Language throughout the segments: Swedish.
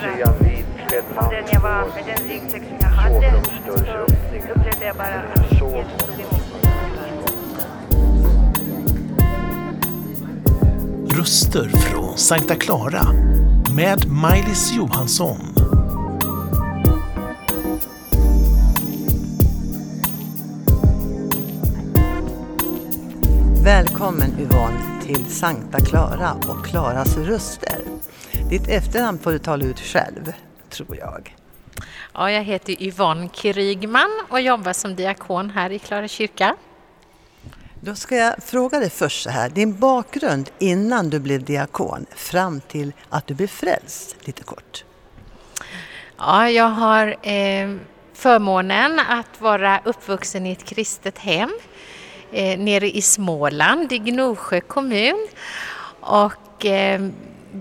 ser jag en vitklädd man den jag var, med den ryggsäck som jag hade, så upplevde jag bara att Så Jesus tog emot mig. Röster från Sankta Clara med Maj-Lis Johansson. Välkommen Yvonne till Sankta Clara och Klaras röster. Ditt efternamn får du tala ut själv, tror jag. Ja, jag heter Yvonne Krygman och jobbar som diakon här i Klara kyrka. Då ska jag fråga dig först så här, din bakgrund innan du blev diakon fram till att du blev frälst, lite kort. Ja, jag har eh, förmånen att vara uppvuxen i ett kristet hem eh, nere i Småland, i Gnosjö kommun. Och eh,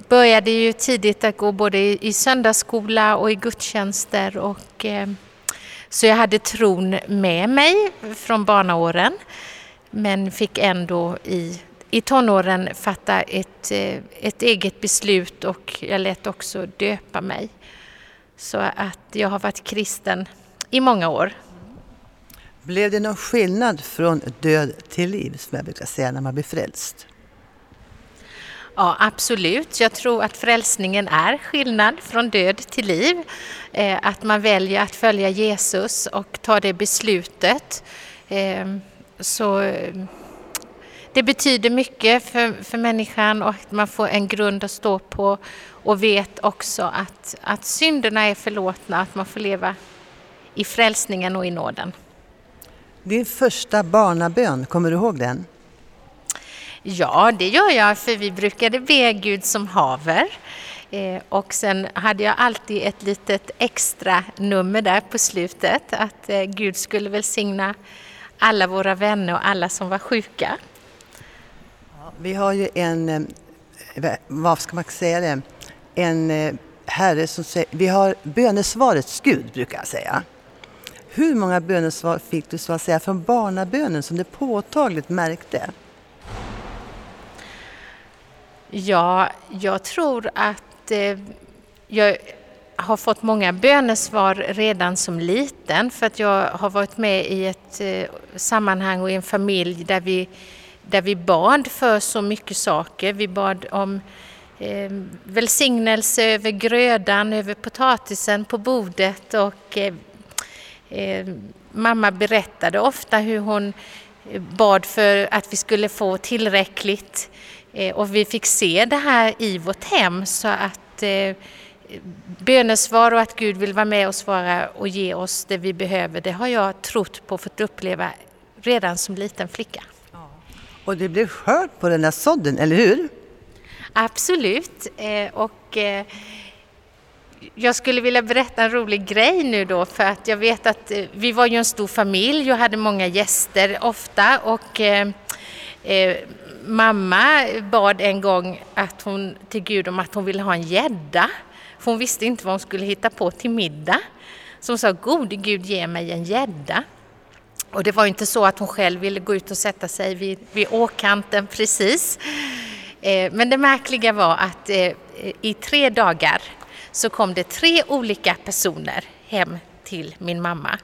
började ju tidigt att gå både i, söndagsskola och i gudstjänster. Och, eh, så jag hade tron med mig från barnaåren. Men fick ändå i, i tonåren fatta ett, eh, ett eget beslut och jag lät också döpa mig. Så att jag har varit kristen i många år. Blev det någon skillnad från död till liv, som jag brukar säga, när man blir frälst? Ja, absolut. Jag tror att frälsningen är skillnad från död till liv. Eh, att man väljer att följa Jesus och ta det beslutet. Eh, så eh, det betyder mycket för, för människan och att man får en grund att stå på och vet också att, att synderna är förlåtna, att man får leva i frälsningen och i nåden. Din första barnabön, kommer du ihåg den? Ja, det gör jag, för vi brukade be Gud som haver. Eh, och sen hade jag alltid ett litet extra nummer där på slutet, att eh, Gud skulle välsigna alla våra vänner och alla som var sjuka. Vi har ju en, eh, vad ska man säga det, en eh, herre som säger, vi har bönesvarets Gud brukar jag säga. Hur många bönesvar fick du så att säga från barnabönen som du påtagligt märkte? Ja, jag tror att eh, jag har fått många bönesvar redan som liten för att jag har varit med i ett eh, sammanhang och i en familj där vi, där vi bad för så mycket saker. Vi bad om eh, välsignelse över grödan, över potatisen på bordet och eh, eh, mamma berättade ofta hur hon eh, bad för att vi skulle få tillräckligt eh, och vi fick se det här i vårt hem så att eh, bönesvar och att Gud vill vara med och svara och ge oss det vi behöver, det har jag trott på och fått uppleva redan som liten flicka. Och det blev skörd på den där sådden, eller hur? Absolut. Eh, och eh, jag skulle vilja berätta en rolig grej nu då för att jag vet att eh, vi var ju en stor familj och hade många gäster ofta och Eh, mamma bad en gång att hon, till Gud om att hon ville ha en gädda. För hon visste inte vad hon skulle hitta på till middag. Så hon sa, gode Gud ge mig en gädda. Och det var inte så att hon själv ville gå ut och sätta sig vid, vid åkanten precis. Eh, men det märkliga var att eh, i tre dagar så kom det tre olika personer hem till min mamma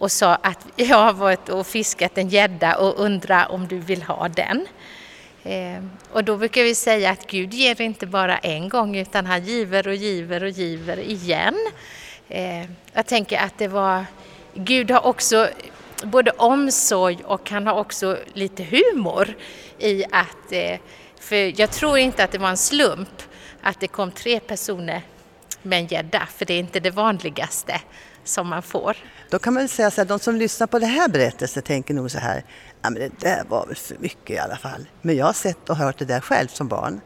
och sa att jag har varit och fiskat en gädda och undrar om du vill ha den. Ehm, och då brukar vi säga att Gud ger inte bara en gång utan han giver och giver och giver igen. Ehm, jag tänker att det var, Gud har också både omsorg och han har också lite humor i att eh, för jag tror inte att det var en slump att det kom tre personer med en gädda, för det är inte det vanligaste som man får. Då kan man väl säga så här, de som lyssnar på den här berättelsen tänker nog så här, ja men det där var väl för mycket i alla fall. Men jag har sett och hört det där själv som barn.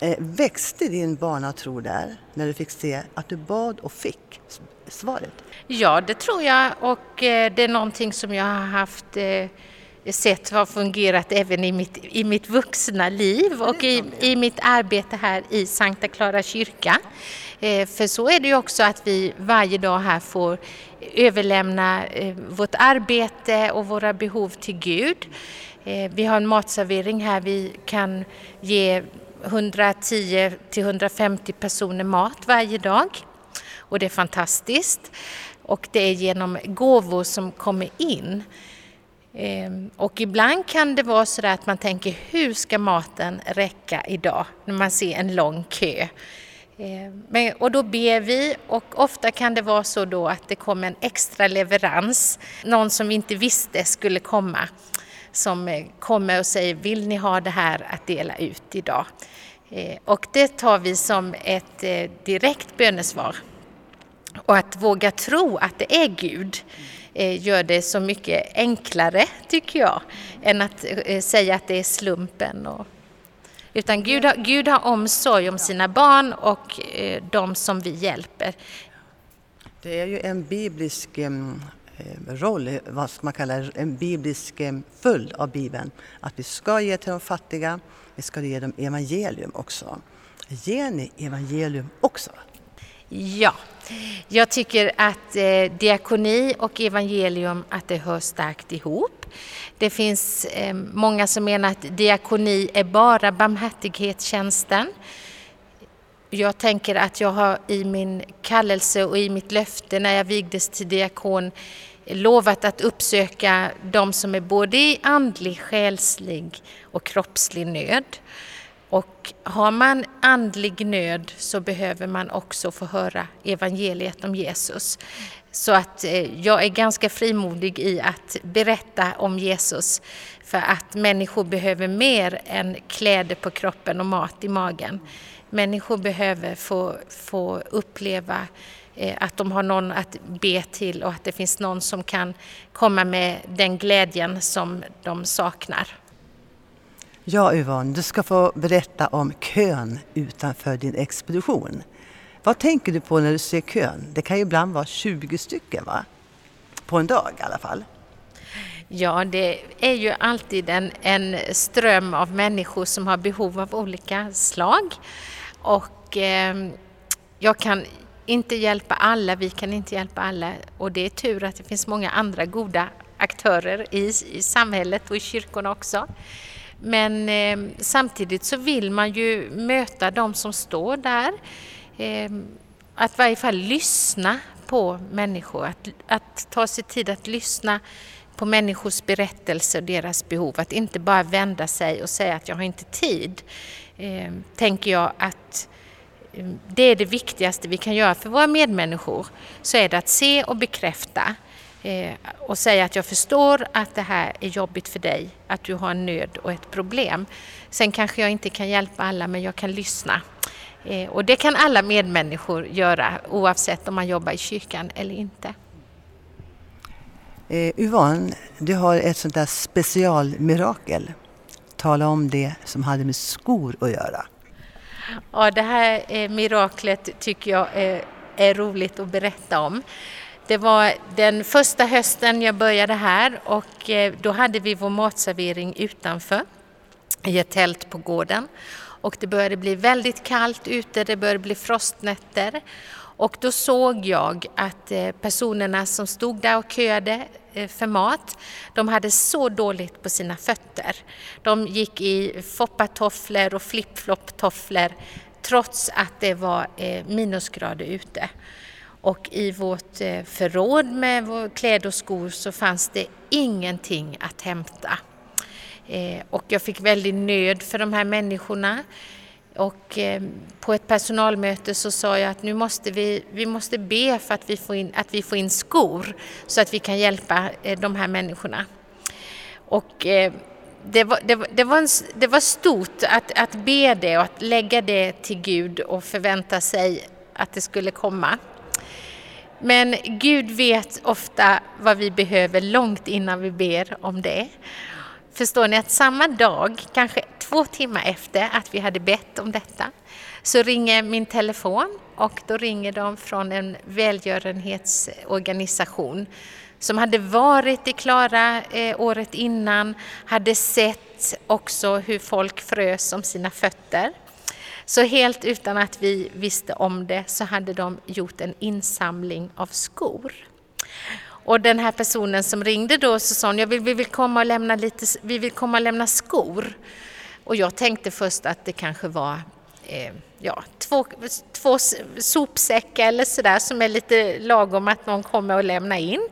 Eh, växte din barnatro där när du fick se att du bad och fick svaret? Ja, det tror jag och eh, det är någonting som jag har haft eh, sett har fungerat även i mitt, i mitt vuxna liv och i, i mitt arbete här i Sankta Clara kyrka. Eh, för så är det ju också att vi varje dag här får överlämna eh, vårt arbete och våra behov till Gud. Eh, vi har en matservering här vi kan ge 110 till 150 personer mat varje dag. Och det är fantastiskt. Och det är genom gåvor som kommer in. Ehm, och ibland kan det vara så att man tänker hur ska maten räcka idag när man ser en lång kö. Ehm, men, och då ber vi och ofta kan det vara så då att det kommer en extra leverans, någon som vi inte visste skulle komma, som eh, kommer och säger vill ni ha det här att dela ut idag? Ehm, och det tar vi som ett eh, direkt bönesvar. Och att våga tro att det är Gud gör det så mycket enklare, tycker jag, än att säga att det är slumpen. Och, utan Gud har, Gud har omsorg om sina barn och eh, de som vi hjälper. Det är ju en biblisk eh, roll, vad man kalla det, en biblisk eh, följd av Bibeln. Att vi ska ge till de fattiga, vi ska ge dem evangelium också. Ger ni evangelium också? Ja, jag tycker att eh, diakoni och evangelium att det hör starkt ihop. Det finns eh, många som menar att diakoni är bara barmhärtighetstjänsten. Jag tänker att jag har i min kallelse och i mitt löfte när jag vigdes till diakon eh, lovat att uppsöka de som är både i andlig, själslig och kroppslig nöd. Och har man andlig nöd så behöver man också få höra evangeliet om Jesus. Så att eh, jag är ganska frimodig i att berätta om Jesus för att människor behöver mer än kläder på kroppen och mat i magen. Människor behöver få, få uppleva eh, att de har någon att be till och att det finns någon som kan komma med den glädjen som de saknar. Ja, Yvonne, du ska få berätta om kön utanför din expedition. Vad tänker du på när du ser kön? Det kan ju ibland vara 20 stycken, va? På en dag i alla fall. Ja, det är ju alltid en, en ström av människor som har behov av olika slag. Och eh, jag kan inte hjälpa alla, vi kan inte hjälpa alla. Och det är tur att det finns många andra goda aktörer i, i samhället och i kyrkorna också. Men eh, samtidigt så vill man ju möta de som står där. Eh, att i varje fall lyssna på människor, att, att ta sig tid att lyssna på människors berättelser och deras behov. Att inte bara vända sig och säga att jag har inte tid. Eh, tänker jag att ehm, det är det viktigaste vi kan göra för våra medmänniskor. Så är det att se och bekräfta eh, och säga att jag förstår att det här är jobbigt för dig, att du har en nöd och ett problem. Sen kanske jag inte kan hjälpa alla men jag kan lyssna. Eh, och det kan alla medmänniskor göra oavsett om man jobbar i kyrkan eller inte. Eh, Yvonne, du har ett sånt där specialmirakel. Tala om det som hade med skor att göra. Ja, det här eh, miraklet tycker jag är, är roligt att berätta om. Det var den första hösten jag började här och eh, då hade vi vår matservering utanför i ett tält på gården. Och det började bli väldigt kallt ute, det började bli frostnätter. Och då såg jag att eh, personerna som stod där och köade eh, för mat, de hade så dåligt på sina fötter. De gick i foppatofflor och flipflopptofflor trots att det var minusgrader ute. Och i vårt eh, förråd med kläder och skor så fanns det ingenting att hämta. Eh, och jag fick väldigt nöd för de här människorna. Och eh, på ett personalmöte så sa jag att nu måste vi, vi måste be för att vi, får in, att vi får in skor så att vi kan hjälpa de här människorna. Och det var, det, det, var en, det var stort att, att be det och att lägga det till Gud och förvänta sig att det skulle komma. Men Gud vet ofta vad vi behöver långt innan vi ber om det. Förstår ni att samma dag, kanske två timmar efter att vi hade bett om detta, så ringer min telefon och då ringer de från en välgörenhetsorganisation som hade varit i Klara eh, året innan, hade sett också hur folk frös om sina fötter så helt utan att vi visste om det så hade de gjort en insamling av skor. Och den här personen som ringde då så sa hon, ja, vi, vill komma och lämna lite, vi vill komma och lämna skor. Och jag tänkte först att det kanske var eh, ja, två, två sopsäckar eller sådär som är lite lagom att någon kommer och lämnar in.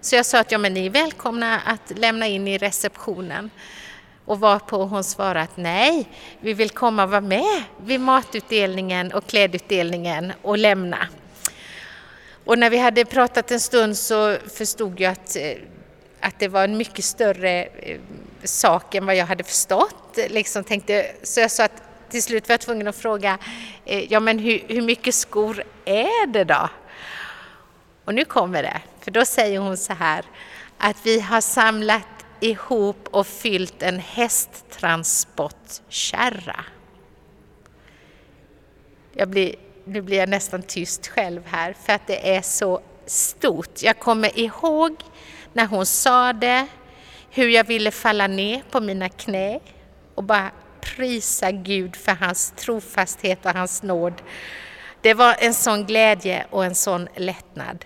Så jag sa att ja, men ni är välkomna att lämna in i receptionen. Och varpå hon svarade att nej, vi vill komma och vara med vid matutdelningen och klädutdelningen och lämna. Och när vi hade pratat en stund så förstod jag att, eh, att det var en mycket större eh, sak än vad jag hade förstått. Liksom tänkte, så jag sa att till slut var jag tvungen att fråga, eh, ja men hur, hur mycket skor är det då? Och nu kommer det, för då säger hon så här, att vi har samlat ihop och fyllt en hästtransportkärra. Jag blir, nu blir jag nästan tyst själv här för att det är så stort. Jag kommer ihåg när hon sa det, hur jag ville falla ner på mina knä och bara prisa Gud för hans trofasthet och hans nåd. Det var en sån glädje och en sån lättnad.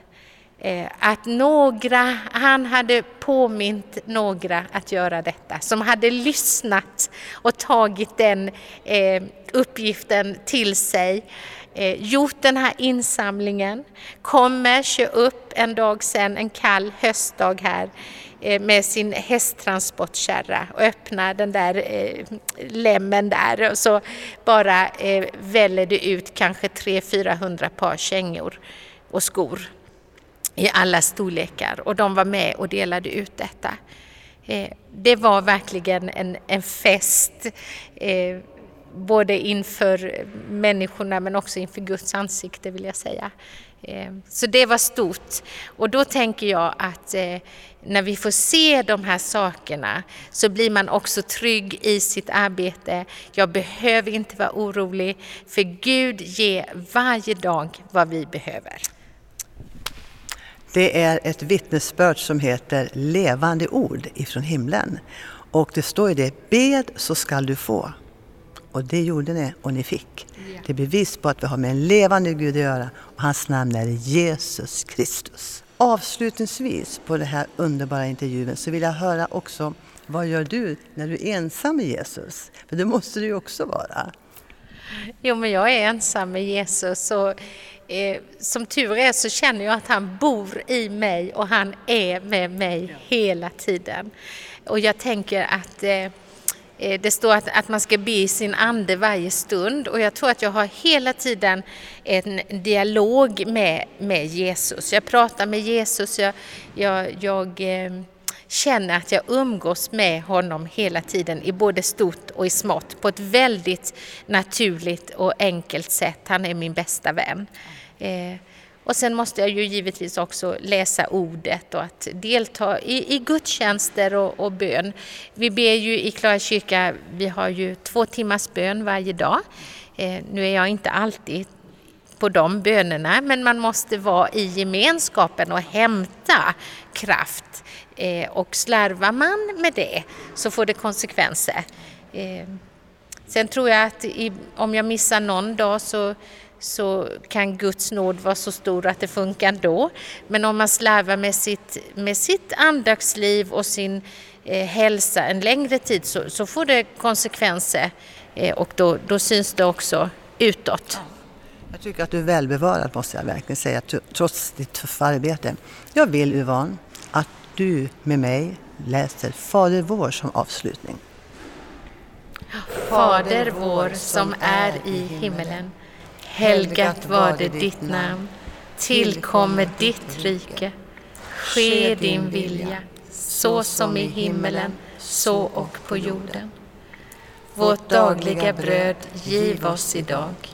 Eh, att några, han hade påmint några att göra detta, som hade lyssnat och tagit den eh, uppgiften till sig, eh, gjort den här insamlingen, kommer, kör upp en dag sen, en kall höstdag här, eh, med sin hästtransportkärra och öppnar den där eh, lämmen där och så bara eh, väller det ut kanske 300-400 par kängor och skor i alla storlekar och de var med och delade ut detta. Eh, det var verkligen en, en fest, eh, både inför människorna men också inför Guds ansikte vill jag säga. Eh, så det var stort. Och då tänker jag att när vi får se de här sakerna så blir man också trygg i sitt arbete. Jag behöver inte vara orolig, för Gud ger varje dag vad vi behöver. Det är ett vittnesbörd som heter Levande ord ifrån himlen. Och det står ju det, bed så skall du få. Och det gjorde ni och ni fick. Det är bevis på att vi har med en levande Gud att göra och hans namn är Jesus Kristus. Avslutningsvis på den här underbara intervjun så vill jag höra också vad gör du när du är ensam med Jesus? För det måste du ju också vara. Jo, men jag är ensam med Jesus och eh, som tur är så känner jag att han bor i mig och han är med mig hela tiden. Och jag tänker att eh, eh, det står att, att man ska be i sin ande varje stund och jag tror att jag har hela tiden en dialog med, med Jesus. Jag pratar med Jesus, jag, jag, jag eh, känner att jag umgås med honom hela tiden i både stort och i smått på ett väldigt naturligt och enkelt sätt. Han är min bästa vän. Eh, och sen måste jag ju givetvis också läsa ordet och att delta i, i gudstjänster och, och bön. Vi ber ju i Klara kyrka, vi har ju två timmars bön varje dag. Eh, nu är jag inte alltid på de bönerna, men man måste vara i gemenskapen och hämta kraft. Eh, och slarvar man med det så får det konsekvenser. Eh, sen tror jag att i, om jag missar någon dag så så kan Guds nåd vara så stor att det funkar ändå. Men om man slarvar med sitt, med sitt andaktsliv och sin eh, hälsa en längre tid så, så får det konsekvenser eh, och då, då syns det också utåt. Jag tycker att du är välbevarad måste jag verkligen säga, trots ditt tuffa arbete. Jag vill Yvonne att du med mig läser Fader vår som avslutning. Fader vår som är i himmelen Helgat var det ditt namn. Tillkommer ditt rike. Ske din vilja, så som i himmelen, så och på jorden. Vårt dagliga bröd giv oss idag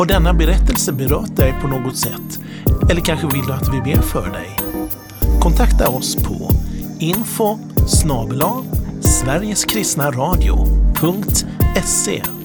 Har denna berättelse berört dig på något sätt? Eller kanske vill du att vi ber för dig? Kontakta oss på info snabel-a sverigeskristnaradio.se